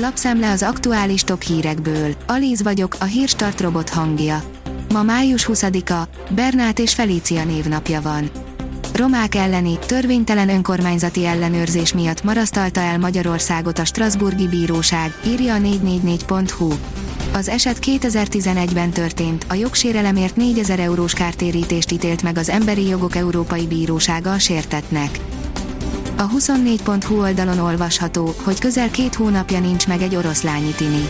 Lapszemle az aktuális top hírekből. Alíz vagyok, a hírstart robot hangja. Ma május 20-a, Bernát és Felícia névnapja van. Romák elleni, törvénytelen önkormányzati ellenőrzés miatt marasztalta el Magyarországot a Strasburgi Bíróság, írja a 444.hu. Az eset 2011-ben történt, a jogsérelemért 4000 eurós kártérítést ítélt meg az Emberi Jogok Európai Bírósága a sértetnek. A 24.hu oldalon olvasható, hogy közel két hónapja nincs meg egy oroszlányi tini.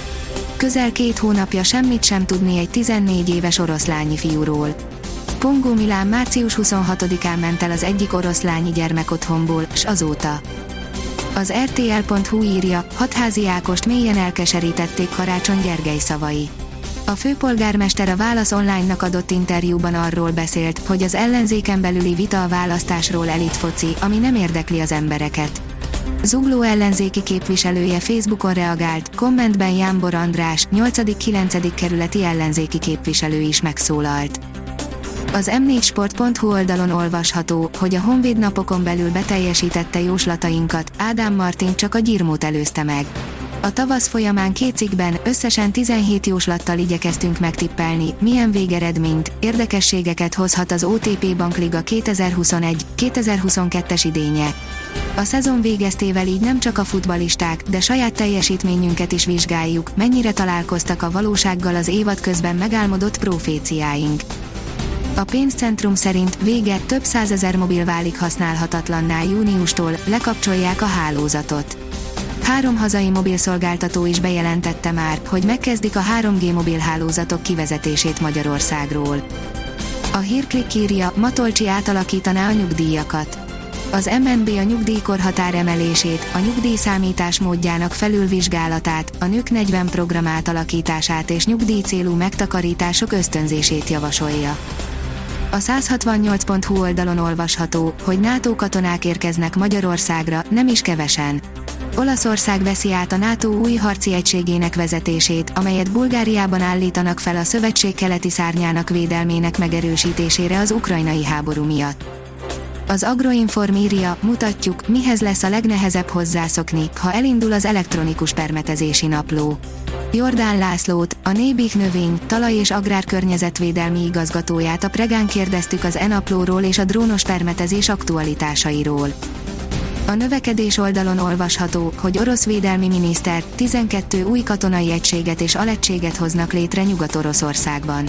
Közel két hónapja semmit sem tudni egy 14 éves oroszlányi fiúról. Pongó Milán március 26-án ment el az egyik oroszlányi gyermek otthonból, s azóta. Az RTL.hu írja, hatházi Ákost mélyen elkeserítették Karácsony Gergely szavai. A főpolgármester a Válasz Online-nak adott interjúban arról beszélt, hogy az ellenzéken belüli vita a választásról elit foci, ami nem érdekli az embereket. Zugló ellenzéki képviselője Facebookon reagált, kommentben Jámbor András, 8.-9. kerületi ellenzéki képviselő is megszólalt. Az m4sport.hu oldalon olvasható, hogy a Honvéd napokon belül beteljesítette jóslatainkat, Ádám Martin csak a gyirmót előzte meg. A tavasz folyamán két cikkben összesen 17 jóslattal igyekeztünk megtippelni, milyen végeredményt, érdekességeket hozhat az OTP Bankliga 2021-2022-es idénye. A szezon végeztével így nem csak a futbalisták, de saját teljesítményünket is vizsgáljuk, mennyire találkoztak a valósággal az évad közben megálmodott proféciáink. A pénzcentrum szerint vége több százezer mobil válik használhatatlanná júniustól, lekapcsolják a hálózatot. Három hazai mobilszolgáltató is bejelentette már, hogy megkezdik a 3G mobilhálózatok kivezetését Magyarországról. A hírklik írja, Matolcsi átalakítaná a nyugdíjakat. Az MNB a nyugdíjkorhatár emelését, a nyugdíjszámítás módjának felülvizsgálatát, a nők 40 program átalakítását és nyugdíjcélú megtakarítások ösztönzését javasolja. A 168.hu oldalon olvasható, hogy NATO katonák érkeznek Magyarországra, nem is kevesen. Olaszország veszi át a NATO új harci egységének vezetését, amelyet Bulgáriában állítanak fel a szövetség keleti szárnyának védelmének megerősítésére az ukrajnai háború miatt. Az Agroinform írja, mutatjuk, mihez lesz a legnehezebb hozzászokni, ha elindul az elektronikus permetezési napló. Jordán Lászlót, a Nébik növény, talaj és agrárkörnyezetvédelmi igazgatóját a Pregán kérdeztük az enaplóról és a drónos permetezés aktualitásairól. A növekedés oldalon olvasható, hogy orosz védelmi miniszter 12 új katonai egységet és alegységet hoznak létre Nyugat-Oroszországban.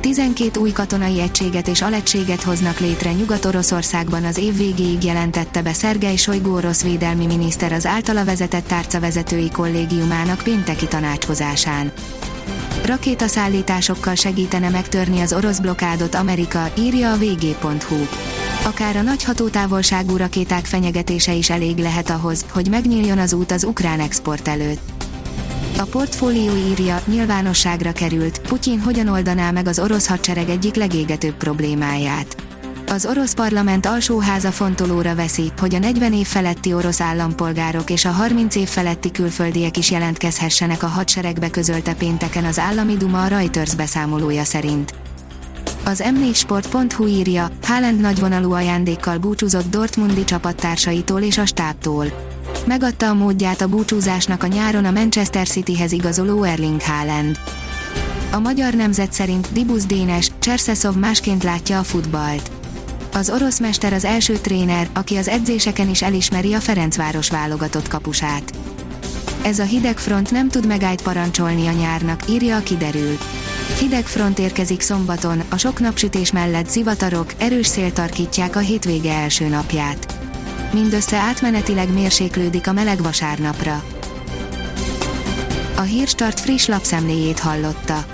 12 új katonai egységet és alegységet hoznak létre Nyugat-Oroszországban az év végéig jelentette be Szergej Sojgu orosz védelmi miniszter az általa vezetett tárcavezetői kollégiumának pénteki tanácskozásán. Rakétaszállításokkal segítene megtörni az orosz blokádot Amerika, írja a vg.hu. Akár a nagy hatótávolságú rakéták fenyegetése is elég lehet ahhoz, hogy megnyíljon az út az ukrán export előtt. A portfólió írja, nyilvánosságra került, Putyin hogyan oldaná meg az orosz hadsereg egyik legégetőbb problémáját. Az orosz parlament alsóháza fontolóra veszi, hogy a 40 év feletti orosz állampolgárok és a 30 év feletti külföldiek is jelentkezhessenek a hadseregbe közölte pénteken az állami duma a Reuters beszámolója szerint. Az m4sport.hu írja, Haaland nagyvonalú ajándékkal búcsúzott Dortmundi csapattársaitól és a stábtól megadta a módját a búcsúzásnak a nyáron a Manchester Cityhez igazoló Erling Haaland. A magyar nemzet szerint Dibusz Dénes, Cserszeszov másként látja a futballt. Az orosz mester az első tréner, aki az edzéseken is elismeri a Ferencváros válogatott kapusát. Ez a hideg front nem tud megállt parancsolni a nyárnak, írja a kiderül. Hideg front érkezik szombaton, a sok napsütés mellett zivatarok, erős szél tarkítják a hétvége első napját mindössze átmenetileg mérséklődik a meleg vasárnapra. A Hírstart friss lapszemléjét hallotta.